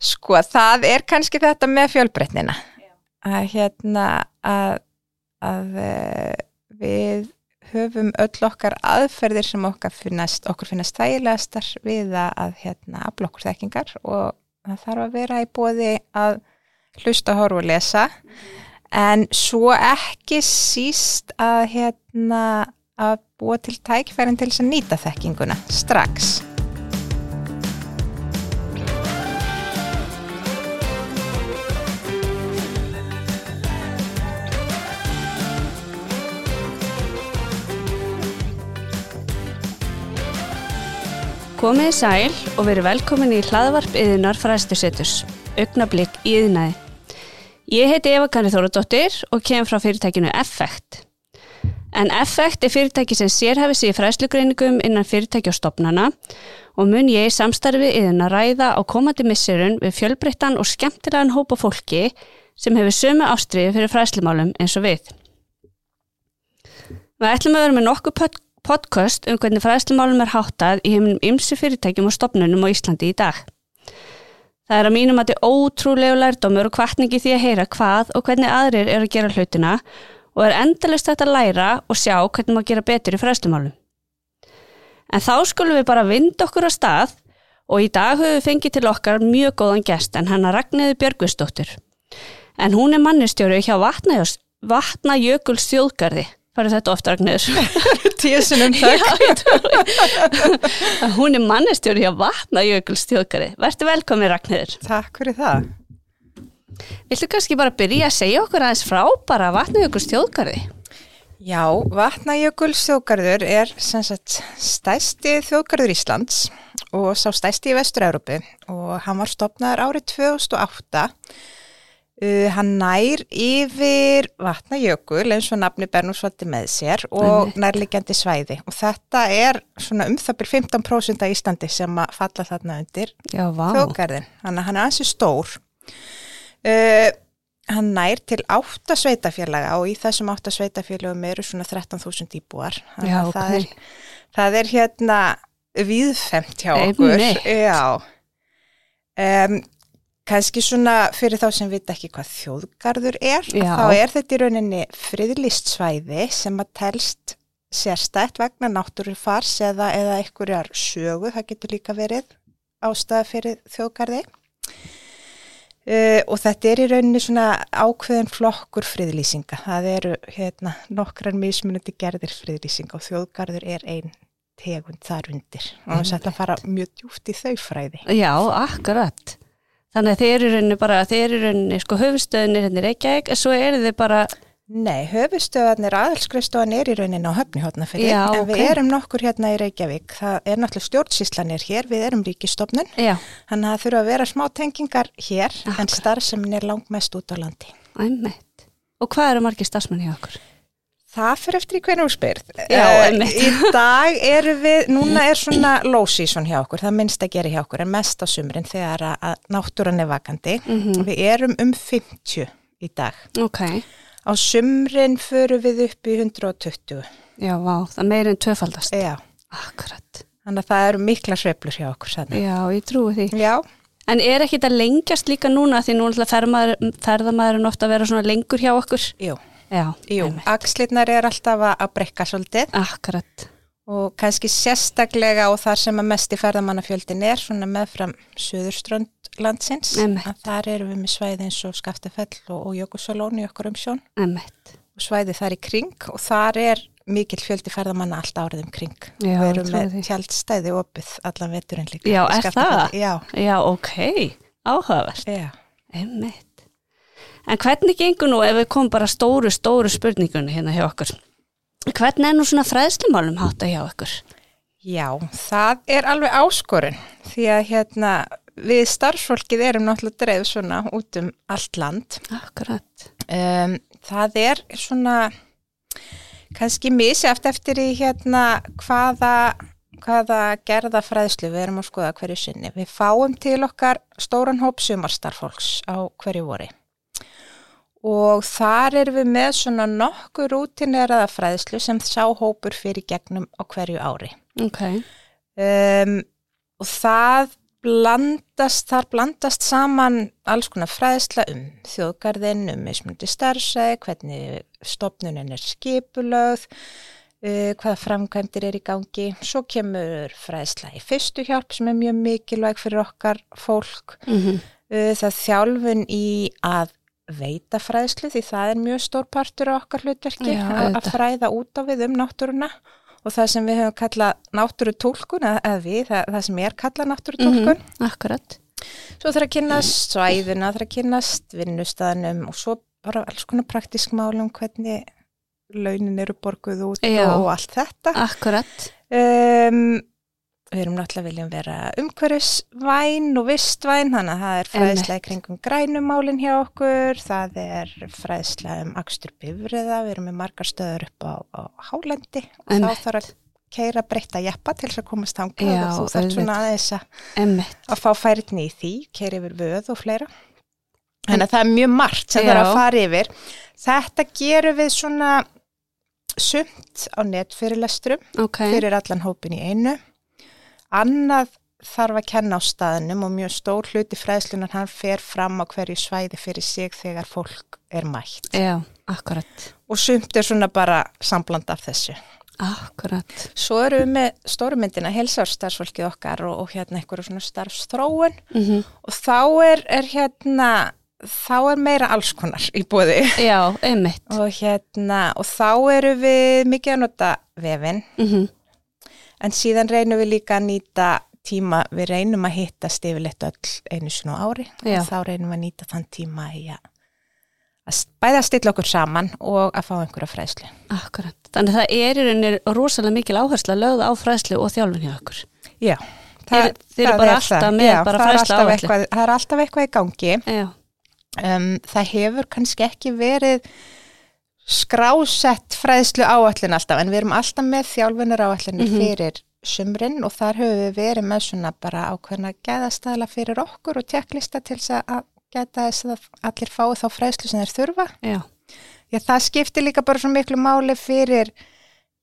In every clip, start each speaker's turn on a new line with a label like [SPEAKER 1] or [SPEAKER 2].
[SPEAKER 1] Sko, það er kannski þetta með fjölbreytnina. Að hérna að, að eh, við höfum öll okkar aðferðir sem okkar finnast, okkur finnast þægilegastar við að, að hérna afla okkur þekkingar og það þarf að vera í bóði að hlusta, horfa og lesa. En svo ekki síst að hérna að búa til tækfærin til þess að nýta þekkinguna strax
[SPEAKER 2] Komiði sæl og verið velkomin í hlaðvarp yðunar fræstusettus, augnablík í yðnaði. Ég heiti Eva Kanni Þóradóttir og kem frá fyrirtækinu Effect. En Effect er fyrirtæki sem sérhæfi sig í fræslugreiningum innan fyrirtæki og stopnana og mun ég í samstarfi yðin að ræða á komandi missurun við fjölbreyttan og skemmtilegan hópa fólki sem hefur sömu ástriði fyrir fræslumálum eins og við. Við ætlum að vera með nokkuð podcast um hvernig fræðslumálum er háttað í heiminum ymsu fyrirtækjum og stopnunum á Íslandi í dag. Það er að mínum að þetta er ótrúlegu lærdómur og kvartningi því að heyra hvað og hvernig aðrir eru að gera hlutina og er endalist þetta að læra og sjá hvernig maður gera betur í fræðslumálum. En þá skulum við bara vinda okkur á stað og í dag höfum við fengið til okkar mjög góðan gest en hann er Ragnæði Björgvistóttur. En hún er mannistjóru hjá Vatnajökuls þjóðgarði farið þetta ofta Ragnhildur
[SPEAKER 1] Tísunum takk.
[SPEAKER 2] Hún er mannestjóri hjá Vatnajökuls þjóðgari Verður velkomið Ragnhildur
[SPEAKER 1] Takk fyrir það.
[SPEAKER 2] Viltu kannski bara byrja að segja okkur aðeins frá bara Vatnajökuls þjóðgari
[SPEAKER 1] Já, Vatnajökuls þjóðgarður er sagt, stæsti þjóðgarður Íslands og sá stæsti í Vestur-Európi og hann var stopnaður árið 2008 Uh, hann nær yfir vatnajökul eins og nafni Bernúsvaldi með sér og nærlegjandi svæði. Og þetta er svona um það byrjum 15% af Íslandi sem að falla þarna undir þjóðgarðin, þannig að hann er ansi stór. Uh, hann nær til átta sveitafélaga og í þessum átta sveitafélagum eru svona 13.000 íbúar.
[SPEAKER 2] Já, okay.
[SPEAKER 1] það, er, það er hérna viðfemt hjá okkur. Já. Um kannski svona fyrir þá sem vita ekki hvað þjóðgarður er, þá er þetta í rauninni friðlist svæði sem að telst sérstætt vegna náttúrufars eða, eða einhverjar sögu, það getur líka verið ástæða fyrir þjóðgarði. Uh, og þetta er í rauninni svona ákveðin flokkur friðlýsinga, það eru hérna nokkrar mismunandi gerðir friðlýsinga og þjóðgarður er einn tegund þar undir. Og þess að þetta fara mjög djúft í þau fræði.
[SPEAKER 2] Já, akkurat. Þannig að þeir eru rauninni bara, þeir eru rauninni sko höfustöðunir hérna í Reykjavík, en svo eru þið bara...
[SPEAKER 1] Nei, höfustöðunir aðhalskrifstofan er í rauninni á höfni hótnafili, en okay. við erum nokkur hérna í Reykjavík. Það er náttúrulega stjórnsíslanir hér, við erum ríkistofnun,
[SPEAKER 2] Já.
[SPEAKER 1] þannig að það þurfa að vera smá tengingar hér, Akkur. en starfsemin er langt mest út á landi.
[SPEAKER 2] Æmett. Og hvað eru margir starfsmenn hjá okkur?
[SPEAKER 1] Það fyrir eftir í hvernig úrspyrð. Uh, í dag eru við, núna er svona low season hjá okkur, það minnst að gera hjá okkur, en mest á sumrin þegar að náttúran er vakandi. Mm -hmm. Við erum um 50 í dag.
[SPEAKER 2] Ok.
[SPEAKER 1] Á sumrin förum við upp í 120.
[SPEAKER 2] Já, vá, það meirinn töfaldast.
[SPEAKER 1] Já.
[SPEAKER 2] Akkurat.
[SPEAKER 1] Þannig að það eru mikla sveplur hjá okkur. Sannig.
[SPEAKER 2] Já, ég trúi því.
[SPEAKER 1] Já.
[SPEAKER 2] En er ekki þetta lengjast líka núna því nú ferðamæðurinn ofta að vera svona lengur hjá okkur?
[SPEAKER 1] Jú.
[SPEAKER 2] Já,
[SPEAKER 1] Jú, axlirnar er alltaf að brekka svolítið.
[SPEAKER 2] Akkurat.
[SPEAKER 1] Og kannski sérstaklega og þar sem að mest í ferðamannafjöldin er, svona meðfram Suðurströnd landsins.
[SPEAKER 2] Emmett.
[SPEAKER 1] Þar eru við með svæði eins og Skaftafell og, og Jökulsalón í okkur um sjón.
[SPEAKER 2] Emmett.
[SPEAKER 1] Og svæði þar í kring og þar er mikill fjöldi ferðamanna allt árið um kring.
[SPEAKER 2] Já,
[SPEAKER 1] við erum með tjaldstæði opið allan veturinn líka.
[SPEAKER 2] Já, er það?
[SPEAKER 1] Já.
[SPEAKER 2] Já, ok. Áhugavert.
[SPEAKER 1] Já.
[SPEAKER 2] Emmett. En hvernig gengur nú ef við komum bara stóru, stóru spurningunni hérna hjá okkur? Hvernig er nú svona fræðslumálum hátta hjá okkur?
[SPEAKER 1] Já, það er alveg áskorun því að hérna við starfsfólkið erum náttúrulega dreif svona út um allt land.
[SPEAKER 2] Akkurat.
[SPEAKER 1] Um, það er svona kannski misjaft eftir í hérna hvaða hvaða gerða fræðslu við erum að skoða hverju sinni. Við fáum til okkar stóran hóp sumarstarfólks á hverju voru og þar erum við með svona nokkur rútineraða fræðslu sem sá hópur fyrir gegnum á hverju ári.
[SPEAKER 2] Okay.
[SPEAKER 1] Um, og það blandast, þar blandast saman alls konar fræðsla um þjóðgarðin, um mismundi starfsæði, hvernig stopnunin er skipulögð, uh, hvaða framkvæmdir er í gangi. Svo kemur fræðsla í fyrstu hjálp sem er mjög mikilvæg fyrir okkar fólk. Mm -hmm. uh, það þjálfun í að veita fræðslu því það er mjög stór partur á okkar hlutverki Já, að fræða út á við um náttúruna og það sem við höfum kallað náttúrutólkun eða við, það, það sem er kallað náttúrutólkun. Mm
[SPEAKER 2] -hmm, akkurat.
[SPEAKER 1] Svo þarf að kynast svæðuna, þarf að kynast vinnustæðanum og svo bara alls konar praktísk málum hvernig launin eru borguð út Já, og allt þetta.
[SPEAKER 2] Akkurat.
[SPEAKER 1] Um, Við erum náttúrulega viljum vera umhverfisvæn og vistvæn, þannig að það er fræðslega í kringum grænumálinn hjá okkur, það er fræðslega um akstur bifriða, við erum með margar stöður upp á, á Hálendi og Emmett. þá þarf að keira breytta jeppa til þess að komast ánga og þú þarf svona aðeins að fá færitni í því, keira yfir vöð og fleira. Þannig að það er mjög margt sem er að fara yfir. Þetta gerum við svona sumt á netfyrirlesturum okay. fyrir allan hópin í einu annað þarf að kenna á staðnum og mjög stór hluti fræðslunar hann fer fram á hverju svæði fyrir sig þegar fólk er mætt.
[SPEAKER 2] Já, akkurat.
[SPEAKER 1] Og sumt er svona bara sambland af þessu.
[SPEAKER 2] Akkurat.
[SPEAKER 1] Svo eru við með stórumyndina helsársstarfsfólkið okkar og, og hérna einhverju svona starfstróun mm -hmm. og þá er, er hérna þá er meira allskonar í bóði.
[SPEAKER 2] Já, einmitt.
[SPEAKER 1] Og hérna og þá eru við mikið að nota vefinn mm en síðan reynum við líka að nýta tíma, við reynum að hittast yfirleitt öll einu sinu ári Já. og þá reynum við að nýta þann tíma í að, bæða að stilla okkur saman og að fá einhverja fræðslu.
[SPEAKER 2] Akkurat, þannig að það er í rauninni rosalega mikil áherslu að lögða á fræðslu og þjálfin hjá okkur.
[SPEAKER 1] Já.
[SPEAKER 2] Það, þeir alltaf það. með Já, bara fræðslu áherslu.
[SPEAKER 1] Það er alltaf eitthvað í gangi. Um, það hefur kannski ekki verið skrásett fræðslu áallin alltaf en við erum alltaf með þjálfunar áallinir mm -hmm. fyrir sumrin og þar höfum við verið með svona bara ákveðna gæðastæla fyrir okkur og tjekklista til þess að geta þess að allir fái þá fræðslu sem þeir þurfa.
[SPEAKER 2] Já.
[SPEAKER 1] Já, það skiptir líka bara svo miklu máli fyrir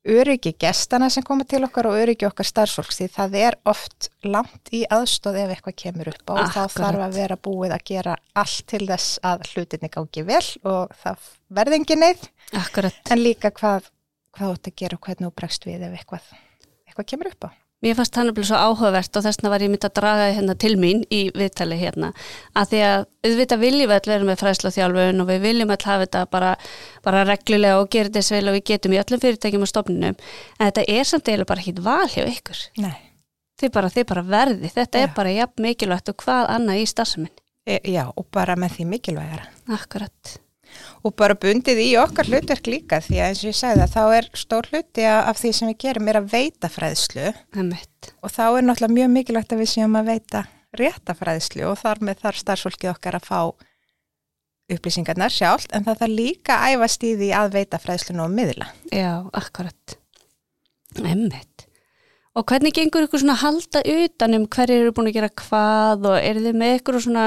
[SPEAKER 1] öryggi gestana sem koma til okkar og öryggi okkar starfsfólks því það er oft langt í aðstóð ef eitthvað kemur upp og Akkurat. þá þarf að vera búið að gera allt til þess að hlutinni gangi vel og það verði engin neyð en líka hvað hvað ætti að gera og hvernig þú bregst við ef eitthvað, eitthvað kemur upp á.
[SPEAKER 2] Mér fannst hann að bli svo áhugavert og þess vegna var ég myndið að draga hérna til mín í viðtali hérna að því að auðvitað viljum við að vera með fræslu og þjálfun og við viljum að hafa þetta bara, bara reglulega og gera þess vel og við getum í öllum fyrirtækjum og stofnunum en þetta er samt eiginlega bara ekki val hjá ykkur.
[SPEAKER 1] Nei.
[SPEAKER 2] Þið bara, þið bara verði, þetta Já. er bara jafn mikilvægt og hvað annað í starfseminn.
[SPEAKER 1] E, já og bara með því mikilvægara.
[SPEAKER 2] Akkurat
[SPEAKER 1] og bara bundið í okkar hlutverk líka því að eins og ég sagði að þá er stór hluti af því sem við gerum er að veita fræðslu og þá er náttúrulega mjög mikilvægt að við séum að veita rétta fræðslu og þar með þar starfsfólkið okkar að fá upplýsingarnar sjálf en það þarf líka að æfa stíði að veita fræðslu nú á miðla.
[SPEAKER 2] Já, akkurat. Emmett. Og hvernig gengur ykkur svona að halda utanum hverju eru búin að gera hvað og eru þið með ykkur svona,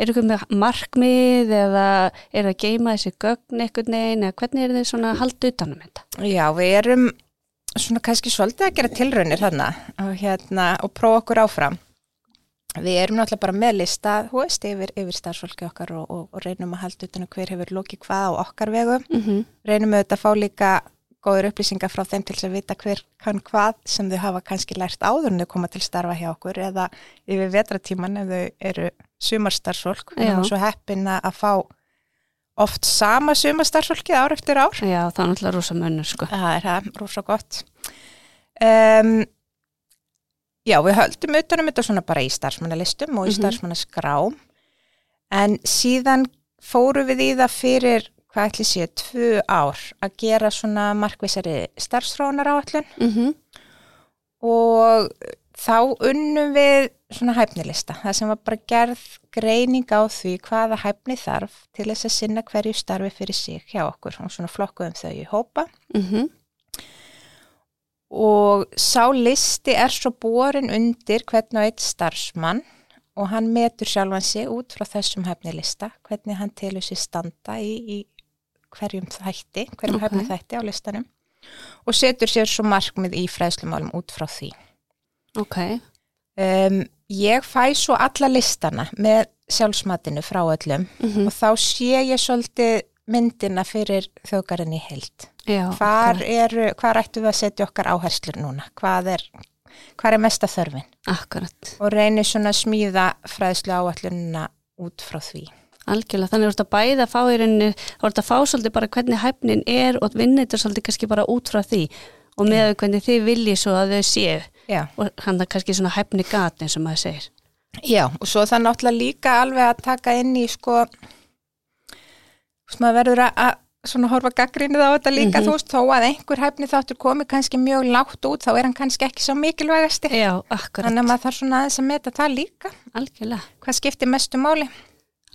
[SPEAKER 2] eru ykkur með markmið eða eru að geima þessi gögn eitthvað neina, hvernig eru þið svona halda utanum þetta?
[SPEAKER 1] Já, við erum svona kannski svolítið að gera tilraunir þarna og, hérna, og prófa okkur áfram. Við erum náttúrulega bara með lista, hú veist, yfir, yfir starfsfólki okkar og, og, og reynum að halda utanum hver hefur lókið hvað á okkar vegu. Mm -hmm. Reynum þetta að fá líka góður upplýsingar frá þeim til að vita hver kann hvað sem þau hafa kannski lært áður en þau koma til starfa hjá okkur eða yfir vetratíman ef þau eru sumarstarfsfólk og svo heppin að fá oft sama sumarstarfsfólki ár eftir ár.
[SPEAKER 2] Já, það er náttúrulega rosa mönnur sko.
[SPEAKER 1] Það er það, rosa gott. Um, já, við höldum utanum þetta svona bara í starfsmannalistum og í mm -hmm. starfsmannaskrám en síðan fóru við í það fyrir hvað ætli séu, tvu ár að gera svona markvísari starfsrónar áallun mm -hmm. og þá unnum við svona hæfnilista, það sem var bara gerð greining á því hvaða hæfni þarf til þess að sinna hverju starfi fyrir sig hjá okkur og svona flokkuðum þau í hópa mm -hmm. og sá listi er svo borin undir hvernig á eitt starfsmann og hann metur sjálfan sig út frá þessum hæfnilista, hvernig hann telur sér standa í, í hverjum þætti, hverjum okay. hefni þætti á listanum og setur sér svo markmið í fræðslumálum út frá því.
[SPEAKER 2] Ok.
[SPEAKER 1] Um, ég fæ svo alla listana með sjálfsmatinu frá öllum mm -hmm. og þá sé ég svolítið myndina fyrir þjókarinn í heild. Já, hvar, er, hvar ættu við að setja okkar áherslur núna? Hvað er, hvað er mesta þörfin?
[SPEAKER 2] Akkurat.
[SPEAKER 1] Og reynir svona að smíða fræðslu áallununa út frá því.
[SPEAKER 2] Algjörlega, þannig að þú ert að bæða að fá í rauninu, þú ert að fá svolítið bara hvernig hæfnin er og vinnir þetta svolítið kannski bara út frá því og með yeah. hvernig þið viljið svo að þau séu
[SPEAKER 1] yeah.
[SPEAKER 2] og hann er kannski svona hæfni gat eins og maður segir.
[SPEAKER 1] Já, og svo það náttúrulega líka alveg að taka inn í sko maður verður að svona horfa gaggrínið á þetta líka mm -hmm. þú veist, þó að einhver hæfni þáttur komi kannski mjög lágt út, þá er hann kannski ekki svo mikilvægasti.
[SPEAKER 2] Já, akkurat.
[SPEAKER 1] Þannig að maður þarf svona aðeins að meta það líka.
[SPEAKER 2] Algjörlega.
[SPEAKER 1] Hvað skiptir mestu máli?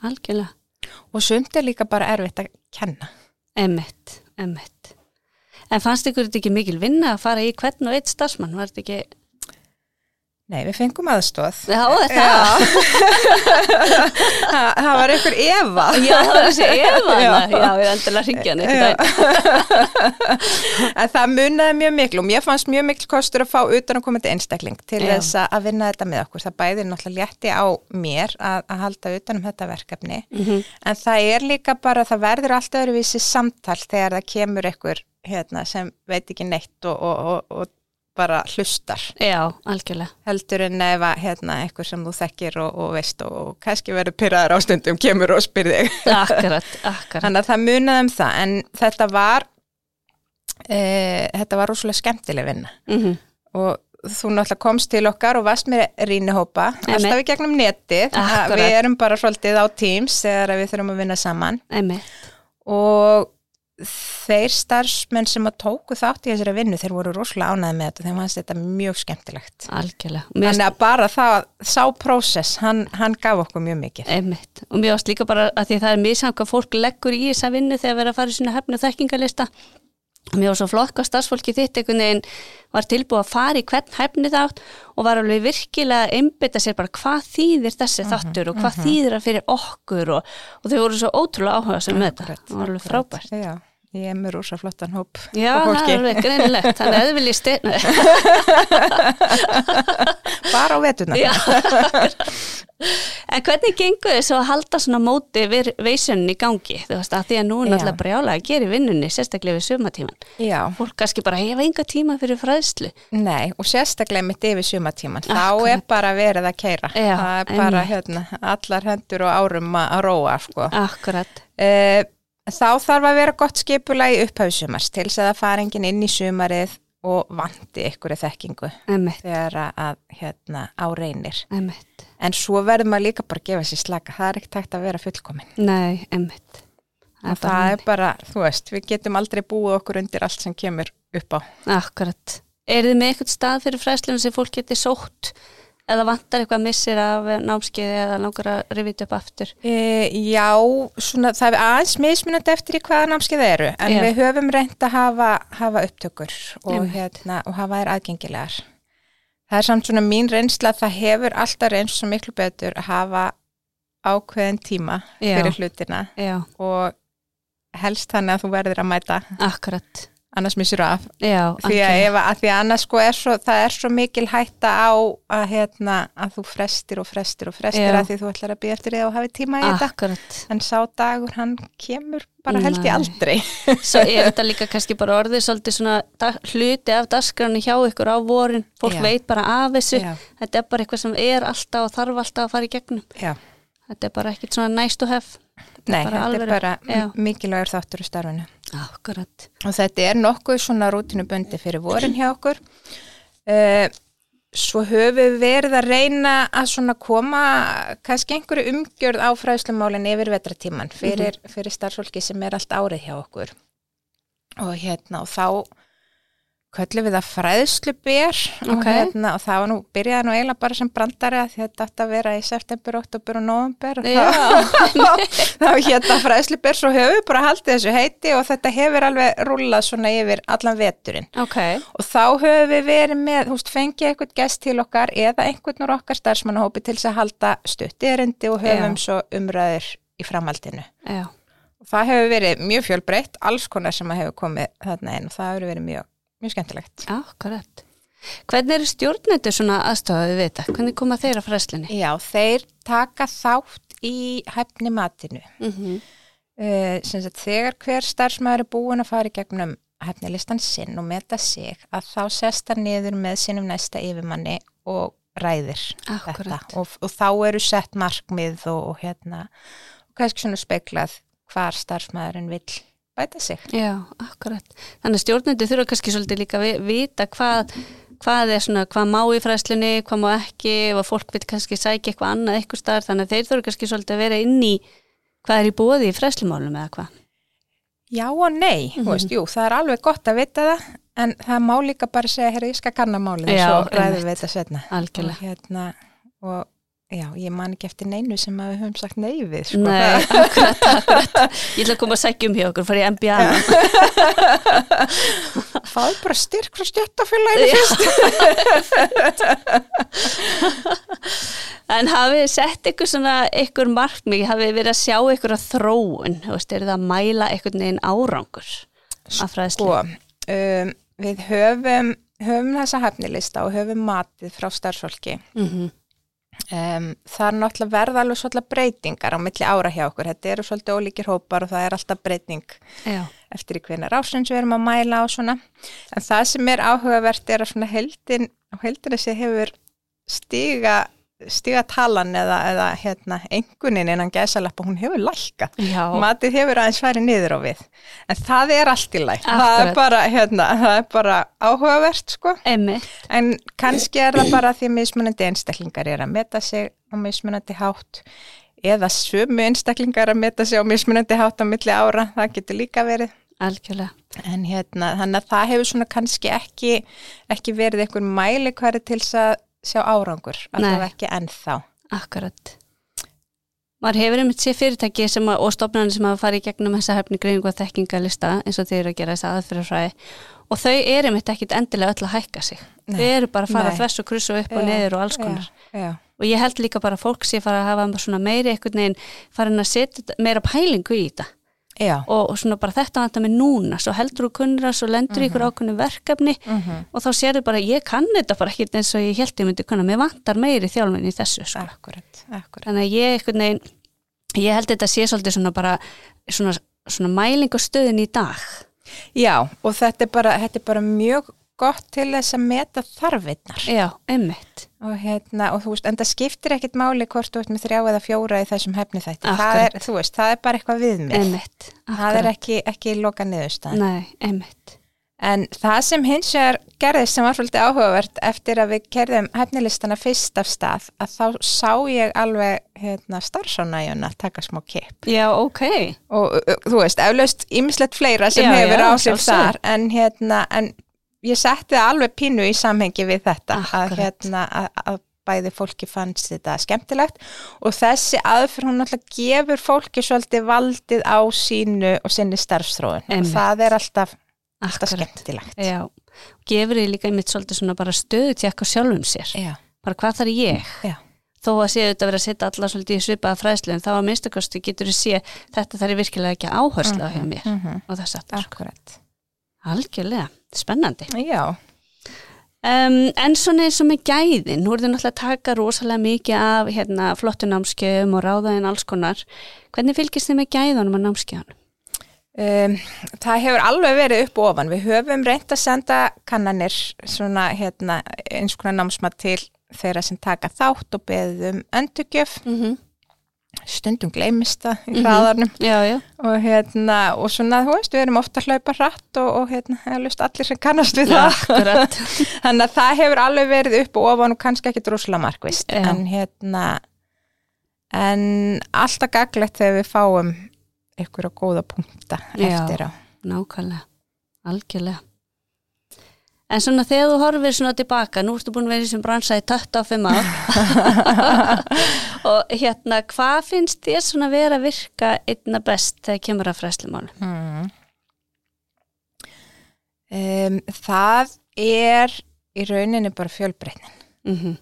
[SPEAKER 2] Algjörlega.
[SPEAKER 1] Og sumt er líka bara erfitt að kenna.
[SPEAKER 2] Emmett, emmett. En fannst ykkur þetta ekki mikil vinna að fara í hvern og eitt stafsmann? Var þetta ekki
[SPEAKER 1] Nei, við fengum aðstóð.
[SPEAKER 2] Já, það.
[SPEAKER 1] það var einhver Eva.
[SPEAKER 2] Já, það var þessi Eva. Já, já ég endilega ringja hann
[SPEAKER 1] eitthvað. það munnaði mjög miklu og mér fannst mjög miklu kostur að fá utan að koma til einstakling til já. þess að vinna þetta með okkur. Það bæðir náttúrulega létti á mér að, að halda utan um þetta verkefni. Mm -hmm. En það er líka bara, það verður alltaf öðruvísi samtal þegar það kemur einhver hérna, sem veit ekki neitt og, og, og, og bara hlustar.
[SPEAKER 2] Já, algjörlega.
[SPEAKER 1] Heldur en ef að hérna, eitthvað sem þú þekkir og, og veist og, og kannski verður pyrraður ástundum kemur og spyrði
[SPEAKER 2] Akkurat, akkurat.
[SPEAKER 1] Þannig að það munaði um það en þetta var e, þetta var rosalega skemmtileg vinna. Mm -hmm. og þú náttúrulega komst til okkar og varst með rínihópa alltaf í gegnum netið. Við erum bara svolítið á Teams þegar við þurfum að vinna saman.
[SPEAKER 2] Emme.
[SPEAKER 1] og þeir starfsmenn sem að tóku þátt í þessari vinnu, þeir voru rosalega ánæði með þetta þeim fannst þetta mjög skemmtilegt
[SPEAKER 2] Algjörlega.
[SPEAKER 1] Þannig að bara það sá prósess, hann, hann gaf okkur mjög mikið
[SPEAKER 2] Einmitt. og mjög ást líka bara að því að það er mjög samt hvað fólk leggur í þessa vinnu þegar verður að fara í svona hefnu þekkingalista og mjög svo flott hvað starfsfólki þitt einhvern veginn var tilbúið að fara í hvern hefni þátt og var alveg virkilega einbita sér bara hvað þýðir þessi uh mhm, -huh, þáttur og hvað uh mhm. -huh. þýðir það fyrir okkur og, og þau voru svo ótrúlega áhuga sem með þetta, var alveg frábært
[SPEAKER 1] Já Ég er með rosa flottan hóp
[SPEAKER 2] Já, það er alveg greinilegt, þannig að þið viljið styrna
[SPEAKER 1] Bara á vetuna
[SPEAKER 2] En hvernig gengur þið svo að halda svona móti veisunni í gangi? Þú veist að því að nú er náttúrulega brjálega að gera í vinnunni, sérstaklega við sumatíman
[SPEAKER 1] Já.
[SPEAKER 2] Fólk kannski bara hefa enga tíma fyrir fræðslu.
[SPEAKER 1] Nei, og sérstaklega mitt yfir sumatíman Þá er bara verið að keira Já, Það er bara hérna, allar hendur og árum að róa sko.
[SPEAKER 2] Akkurat.
[SPEAKER 1] Uh, Þá þarf að vera gott skipula í upphauðsumars til þess að það fara enginn inn í sumarið og vandi ykkur þekkingu
[SPEAKER 2] Emmett.
[SPEAKER 1] þegar að hérna, á reynir.
[SPEAKER 2] Emmett.
[SPEAKER 1] En svo verður maður líka bara að gefa sér slaka. Það er ekkert hægt að vera fullkomin.
[SPEAKER 2] Nei, emmett.
[SPEAKER 1] Það, það er bara, þú veist, við getum aldrei búið okkur undir allt sem kemur upp á.
[SPEAKER 2] Akkurat. Er þið með eitthvað stað fyrir fræslunum sem fólk getur sótt eða vantar eitthvað missir af námskeiði eða langar að rivita upp aftur?
[SPEAKER 1] E, já, svona, það er aðeins mismunandi eftir í hvaða námskeiði eru en já. við höfum reynd að hafa, hafa upptökur og, hérna, og hafa þær aðgengilegar. Það er samt svona mín reynsla að það hefur alltaf reynst svo miklu betur að hafa ákveðin tíma fyrir já. hlutina
[SPEAKER 2] já.
[SPEAKER 1] og helst þannig að þú verður að mæta.
[SPEAKER 2] Akkurat
[SPEAKER 1] annars missir af.
[SPEAKER 2] Já,
[SPEAKER 1] því, að ef, að því að annars sko er svo það er svo mikil hætta á að, hérna, að þú frestir og frestir og frestir Já. að því þú ætlar að býja eftir því að hafa tíma í þetta. En sá dagur hann kemur bara held ég aldrei.
[SPEAKER 2] Svo er þetta líka kannski bara orðið svolítið svona hluti af dasgránu hjá ykkur á vorin. Fólk Já. veit bara af þessu. Þetta er bara eitthvað sem er alltaf og þarf alltaf að fara í gegnum. Þetta er bara ekkit svona nice to have.
[SPEAKER 1] Nei, þetta er bara, bara mikilvægur þáttur í starfinu.
[SPEAKER 2] Akkurat.
[SPEAKER 1] Og þetta er nokkuð svona rútinubundi fyrir vorin hjá okkur. Uh, svo höfum við verið að reyna að svona koma kannski einhverju umgjörð á fræðslumálinn yfir vetratíman fyrir, mm -hmm. fyrir starfsfólki sem er allt árið hjá okkur. Og hérna og þá köllum við það fræðsluber okay. og, hérna, og það var nú, byrjaði nú eiginlega bara sem brandari að þetta ætti að vera í september, oktober og november og þá, hérna fræðsluber svo höfum við bara haldið þessu heiti og þetta hefur alveg rúlað svona yfir allan veturinn
[SPEAKER 2] okay.
[SPEAKER 1] og þá höfum við verið með, veist, fengið eitthvað gest til okkar eða einhvern úr okkar starfsmannahópi til þess að halda stuttirindi og höfum Já. svo umræður í framhaldinu
[SPEAKER 2] Já.
[SPEAKER 1] og það hefur verið mjög fjölbreytt, alls konar sem hefur komið þarna einn og það hefur verið mjög mjög skemmtilegt.
[SPEAKER 2] Akkurat. Hvernig eru stjórnendur svona aðstofaði við þetta? Hvernig koma þeir að fræslinni?
[SPEAKER 1] Já, þeir taka þátt í hæfni matinu. Mm -hmm. uh, sagt, þegar hver starfsmæður er búin að fara í gegnum hæfnilistan sinn og meta sig að þá sesta niður með sinnum næsta yfirmanni og ræðir
[SPEAKER 2] Akkurat.
[SPEAKER 1] þetta og, og þá eru sett markmið og, og hérna og kannski svona speklað hvar starfsmæðurinn vil bæta sig.
[SPEAKER 2] Já, akkurat. Þannig að stjórnendur þurfa kannski svolítið líka að vita hvað hvað er svona, hvað má í fræslinni, hvað má ekki og fólk vil kannski sækja eitthvað annað eitthvað starf, þannig að þeir þurfa kannski svolítið að vera inn í hvað er í bóði í fræslimálum eða hvað?
[SPEAKER 1] Já og nei, mm -hmm. veist, jú, það er alveg gott að vita það, en það má líka bara segja, herri, ég skal kanna málið og svo ræðum við þetta setna.
[SPEAKER 2] Algjörlega.
[SPEAKER 1] Og hérna, og Já, ég man ekki eftir neinu sem að við höfum sagt nei við. Sko.
[SPEAKER 2] Nei, akkurat, akkurat. Ég ætla að koma að segja um hjá okkur, fara í MBA.
[SPEAKER 1] Fáðu bara styrk frá stjættafélaginu fyrst.
[SPEAKER 2] en hafið sett ykkur svona, ykkur markmið, hafið verið að sjá ykkur að þróun, þú veist, er það að mæla ykkur neginn árangur af fræðslu?
[SPEAKER 1] Sko, um, við höfum, höfum þessa hefnilista og höfum matið frá starfsfólki. Mhm. Mm Um, það er náttúrulega verða alveg svolítið breytingar á milli ára hjá okkur, þetta eru svolítið ólíkir hópar og það er alltaf breyting
[SPEAKER 2] Já.
[SPEAKER 1] eftir í hvernig rásins við erum að mæla og svona, en það sem er áhugavert er að svona heldin, heldin þessi hefur stiga stiga talan eða, eða hérna, engunin innan gæsalappa, hún hefur lækka matið hefur aðeins farið niður á við. En það er allt í læk það er bara, hérna, það er bara áhugavert sko. En kannski er það bara því að mismunandi einstaklingar er að meta sig á mismunandi hátt eða sömu einstaklingar að meta sig á mismunandi hátt á milli ára, það getur líka verið.
[SPEAKER 2] Algjörlega.
[SPEAKER 1] En hérna, þannig að það hefur svona kannski ekki, ekki verið einhver mæli hverju til þess að sjá árangur, alltaf ekki ennþá.
[SPEAKER 2] Akkurat. Mar hefur einmitt sé fyrirtæki að, og stofnarnir sem hafa farið í gegnum þessa hefni greiningu og þekkingalista eins og þeir eru að gera þessa aðfyrirfræði og þau eru einmitt ekkit endilega öll að hækka sig. Nei. Þau eru bara að fara Nei. þess og krussu upp og neður og alls konar.
[SPEAKER 1] Já, já.
[SPEAKER 2] Og ég held líka bara að fólk sé fara að hafa meiri einhvern veginn farin að setja meira pælingu í þetta og, og svona bara þetta vantar mig núna svo heldur þú kunnir það, svo lendur ykkur uh -huh. ákveðinu verkefni mhm. -huh. og þá sér þau bara ég kann þetta bara ekki eins og ég held ég myndi kunna mér vantar meiri þjálfin í þessu sko.
[SPEAKER 1] akkurat, akkurat.
[SPEAKER 2] þannig að ég eitthvað neginn ég held þetta sé svolítið svona bara svona, svona mæling og stöðin í dag
[SPEAKER 1] Já og þetta er bara, þetta er bara mjög gott til þess að meta þarfinnar.
[SPEAKER 2] Já, einmitt.
[SPEAKER 1] Og hérna, og þú veist, en það skiptir ekkit máli hvort þú ert með þrjá eða fjóra í þessum hefni þetta. Það er, þú veist, það er bara eitthvað viðmið.
[SPEAKER 2] Einmitt.
[SPEAKER 1] Akkurat. Það er ekki, ekki loka niðurstaðan.
[SPEAKER 2] Nei, einmitt.
[SPEAKER 1] En það sem hins vegar gerðist sem var svolítið áhugavert eftir að við kerðum hefnilistana fyrst af stað að þá sá ég alveg hérna, starfsánægjuna að taka smá kipp.
[SPEAKER 2] Já, ok.
[SPEAKER 1] Og þú veist, eflaust ymslegt fleira sem já, hefur áhrif þar en hérna, en ég setti það alveg pínu í samhengi við þetta að, hérna, að, að bæði fólki fannst þetta skemmtilegt og þessi aðfyrir hún alltaf gefur fólki svolítið valdið á sínu og sinni starfstróðun og það er alltaf, alltaf skemmtilegt.
[SPEAKER 2] Já, gefur þið líka einmitt svolítið svona bara stöðu tjekka sjálfum sér.
[SPEAKER 1] Já.
[SPEAKER 2] bara hvað þarf ég?
[SPEAKER 1] Já.
[SPEAKER 2] þó að séu þetta að vera að setja alla svolítið í svipaða fræðslu en þá að minnstakosti getur þið sé þetta þarf virkilega ekki áherslu á hjá mér mm -hmm. og það satt
[SPEAKER 1] Akkurat
[SPEAKER 2] Algjörlega, spennandi.
[SPEAKER 1] Já.
[SPEAKER 2] Um, en svona eins og með gæðin, nú er þið náttúrulega að taka rosalega mikið af hérna, flottu námskeiðum og ráðaðin alls konar. Hvernig fylgist þið með gæðunum á námskeiðanum?
[SPEAKER 1] Um, það hefur alveg verið upp og ofan. Við höfum reynd að senda kannanir svona hérna, eins konar námsmat til þeirra sem taka þátt og beðum öndugjöf. Mhm. Mm stundum gleimist það í mhm. hraðarnum.
[SPEAKER 2] Mm -hmm. já, já.
[SPEAKER 1] og hérna og svona þú veist við erum ofta að hlaupa hratt og, og hérna allir sem kannast við það. þannig að það hefur alveg verið upp og ofan og kannski ekki droslega markvist en hérna en alltaf gaglegt þegar við fáum ykkur á góða punkta eftir á.
[SPEAKER 2] Nákvæmlega, algjörlega En svona þegar þú horfir svona tilbaka, nú ertu búin að vera í sem bransa í 25 ár og hérna, hvað finnst þér svona vera að virka einna best þegar kemur að fræslimálu? Mm.
[SPEAKER 1] Um, það er í rauninni bara fjölbreytnin. Mm -hmm.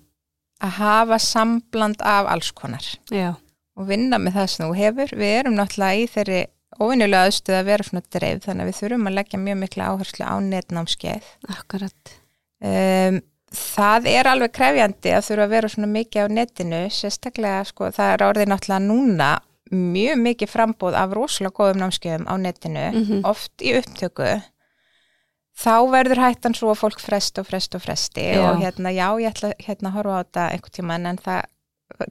[SPEAKER 1] Að hafa sambland af alls konar
[SPEAKER 2] Já.
[SPEAKER 1] og vinna með það sem þú hefur. Við erum náttúrulega í þeirri óvinnilega aðstöð að vera svona dreif þannig að við þurfum að leggja mjög mikla áherslu á netnámskeið
[SPEAKER 2] Akkurat
[SPEAKER 1] um, það er alveg krefjandi að þurfa að vera svona mikið á netinu, sérstaklega sko það er orðið náttúrulega núna mjög mikið frambóð af rosalega góðum námskeiðum á netinu, mm -hmm. oft í upptöku þá verður hættan svo að fólk frest og frest og fresti já. og hérna já ég ætla hérna að horfa á þetta einhvern tíman en það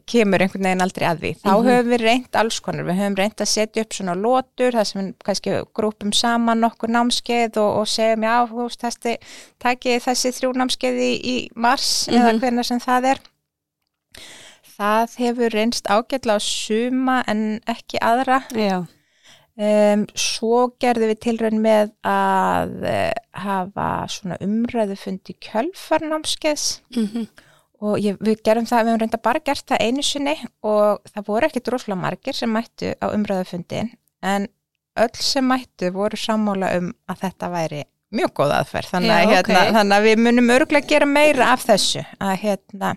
[SPEAKER 1] kemur einhvern veginn aldrei að því. Þá mm -hmm. höfum við reynd alls konar, við höfum reynd að setja upp svona lótur, það sem við kannski grúpum saman nokkur námskeið og, og segjum já, þú veist, þessi takið þessi þrjú námskeiði í, mars mm -hmm. eða mhm. hvernig sem það er það hefur reynst ágætla á suma en ekki aðra um, svo gerðum við tilrönd með að uh, hafa svona umræðu fundi kjölfarnámskeiðs mm -hmm og ég, við gerum það, við hefum reynda bara gert það einu sinni og það voru ekki droslega margir sem mættu á umræðufundin en öll sem mættu voru sammála um að þetta væri mjög góð aðferð. Þannig, Já, hérna, okay. þannig að við munum öruglega gera meira af þessu að, hérna,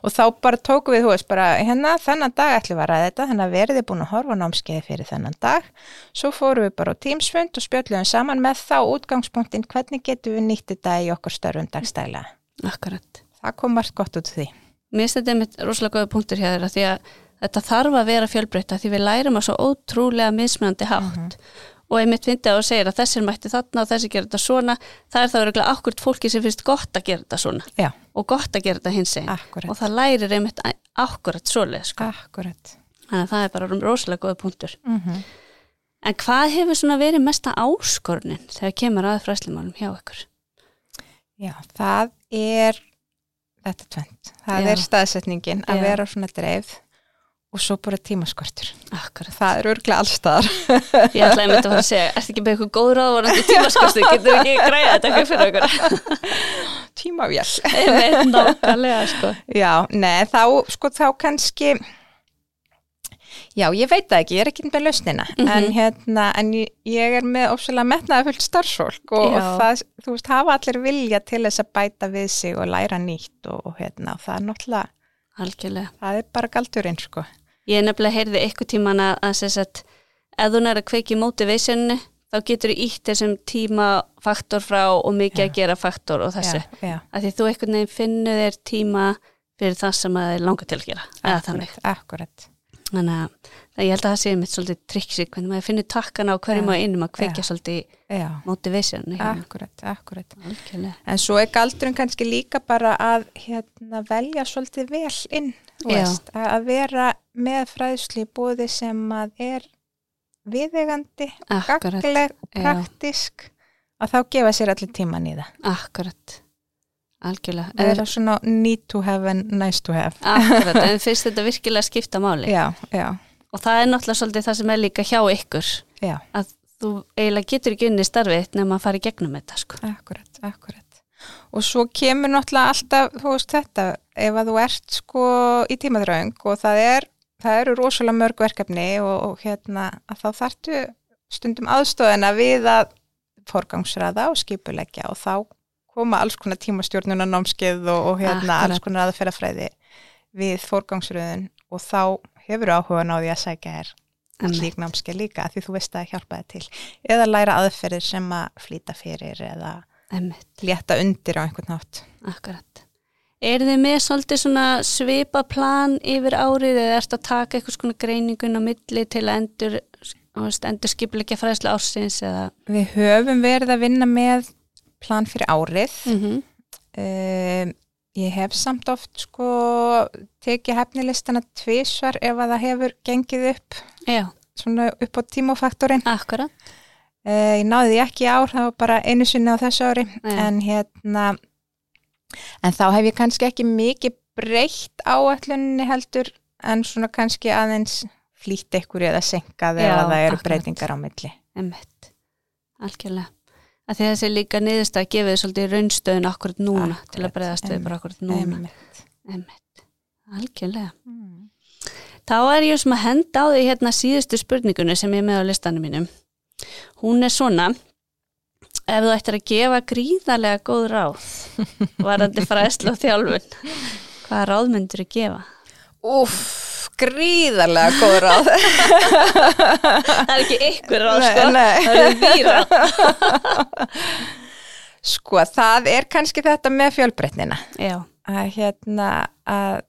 [SPEAKER 1] og þá bara tóku við veist bara hérna þennan dag ætlum við að ræða þetta þannig að verðið er búin að horfa námskeiði fyrir þennan dag. Svo fórum við bara á tímsfund og spjöldluðum saman með þá útgangspunktin hvernig getum við nýtt þetta í okkur störfum dagstæla
[SPEAKER 2] Akkurat
[SPEAKER 1] það kom margt gott út því.
[SPEAKER 2] Mér finnst þetta einmitt rosalega góða punktur hér því að þetta þarf að vera fjölbreytta því við lærum að svo ótrúlega mismunandi hátt mm -hmm. og einmitt það að segja að þessir mætti þarna og þessi gerir þetta svona það er þá öruglega akkurt fólki sem finnst gott að gera þetta svona
[SPEAKER 1] Já.
[SPEAKER 2] og gott að gera þetta hins einn og það lærir einmitt akkurat svoleið sko. þannig að það er bara rosalega góða punktur mm -hmm. en hvað hefur svona verið mesta áskornin þegar kemur að fræslimálum hjá ykkur?
[SPEAKER 1] Já, það er þetta tvent. Það Já. er staðsetningin að Já. vera svona dreif og svo bara tímaskortur.
[SPEAKER 2] Akkurat.
[SPEAKER 1] Það er örglega allstaðar.
[SPEAKER 2] Ég ætlaði að mynda að fara að segja, ert ekki með eitthvað góð ráðvarandi tímaskortur, getur ekki græða þetta eitthvað fyrir okkur?
[SPEAKER 1] Tímavél.
[SPEAKER 2] Nákvæmlega, sko.
[SPEAKER 1] Já, neð, þá, sko, þá kannski Já, ég veit það ekki, ég er ekki með lausnina mm -hmm. en, hérna, en ég, er með ósvöla metnaði fullt starfsfólk og, og það, þú veist, hafa allir vilja til þess að bæta við sig og læra nýtt og, og hérna, það er náttúrulega
[SPEAKER 2] Algjörlega.
[SPEAKER 1] það er bara galdurinn, sko
[SPEAKER 2] Ég er nefnilega heyrði eitthvað tíman að, að þess að ef þú næri að kveiki mótivationinu þá getur þú ítt þessum tímafaktor frá og mikið já. að gera faktor og þessu, já, já. því þú eitthvað nefn finnur þér tíma fyrir það sem það er langa til að gera, eða þannig
[SPEAKER 1] Akkurat
[SPEAKER 2] þannig að ég held að það sé mitt svolítið triksi hvernig maður finnir takkana á hverjum og einum að kveikja ja. svolítið motivation
[SPEAKER 1] Akkurat, akkurat. Alkjörlega. En svo er galdurinn kannski líka bara að hérna, velja svolítið vel inn veist, að vera með fræðsli búði sem að er viðegandi, gagleg praktisk að þá gefa sér allir tíman í það.
[SPEAKER 2] Akkurat Algjörlega.
[SPEAKER 1] Það er svona need to have and nice to have.
[SPEAKER 2] Akkurat, en fyrst þetta virkilega skipta máli.
[SPEAKER 1] Já, já.
[SPEAKER 2] Og það er náttúrulega svolítið það sem er líka hjá ykkur.
[SPEAKER 1] Já.
[SPEAKER 2] Að þú eiginlega getur ekki unni starfið nefn að fara í gegnum þetta, sko.
[SPEAKER 1] Akkurat, akkurat. Og svo kemur náttúrulega alltaf, þú veist þetta, ef að þú ert sko í tímadraung og það er, það eru rosalega mörg verkefni og, og hérna að þá þartu stundum aðstofina við að forgangsraða og skipuleggja og þá koma alls konar tímastjórnuna námskeið og, og hérna alls konar aðferðafræði við fórgangsröðun og þá hefur áhuga náði að sækja þér slík námskeið líka því þú veist að hjálpa þið til eða læra aðferðir sem að flýta fyrir eða
[SPEAKER 2] Emmett.
[SPEAKER 1] létta undir á einhvern nátt
[SPEAKER 2] Akkurat. Er þið með svolítið svona svipa plan yfir árið eða ert að taka eitthvað svona greiningun á milli til að endur, endur skipilegja fræðslu ársins eða?
[SPEAKER 1] Við höfum verið að vinna með plan fyrir árið. Mm -hmm. um, ég hef samt oft sko tekið hefnilistana tvísvar ef að það hefur gengið upp
[SPEAKER 2] Já.
[SPEAKER 1] svona upp á tímofaktorin
[SPEAKER 2] Akkurat.
[SPEAKER 1] Uh, ég náði ekki ár, það var bara einu sinni á þessu ári. Já. en hérna en þá hef ég kannski ekki mikið breytt áallunni heldur en svona kannski aðeins flýtt ekkur eða senkað eða það eru breytingar á milli.
[SPEAKER 2] Emmett, algjörlega að því þessi líka niðurst að gefa þið svolítið raunstöðun akkurat núna akkurat, til að breyðast við bara akkurat núna. Emmett, algjörlega. Mm. þá er ég sem að henda á því hérna síðustu spurningunni sem ég er með á listanum mínum. Hún er svona ef þú ættir að gefa gríðarlega góð ráð varandi fræslu og þjálfun hvaða ráð myndur þú gefa?
[SPEAKER 1] Uff gríðarlega góð ráð
[SPEAKER 2] það er ekki ykkur ráð sko nei. það er því ráð
[SPEAKER 1] Sko, það er kannski þetta með fjölbreytnina. Að hérna að,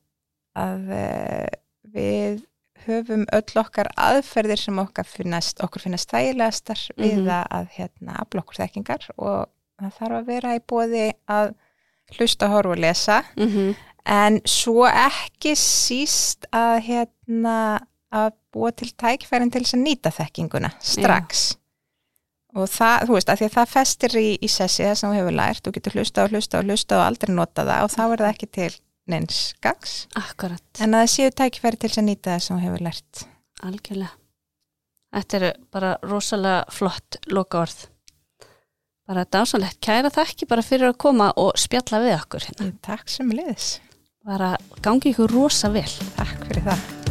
[SPEAKER 1] að eh, við höfum öll okkar aðferðir sem okkar finnast, okkur finnast þægilegastar mm -hmm. við að hérna aflokkur þekkingar og það þarf að vera í bóði að hlusta, horfa og lesa mm -hmm. En svo ekki síst að hérna að búa til tækfærin til þess að nýta þekkinguna strax. Já. og það, þú veist, að því að það festir í, í sessi það sem þú hefur lært, þú getur hlusta og hlusta og hlusta og aldrei nota það og þá er það ekki til neins gags
[SPEAKER 2] Akkurat.
[SPEAKER 1] en að það séu tækifæri til að nýta það sem hefur lært.
[SPEAKER 2] Algjörlega. Þetta eru bara rosalega flott loka orð bara dásanlegt, kæra þakki bara fyrir að koma og spjalla við okkur
[SPEAKER 1] hérna. Takk sem liðis
[SPEAKER 2] bara gangi ykkur rosa vel.
[SPEAKER 1] Takk fyrir það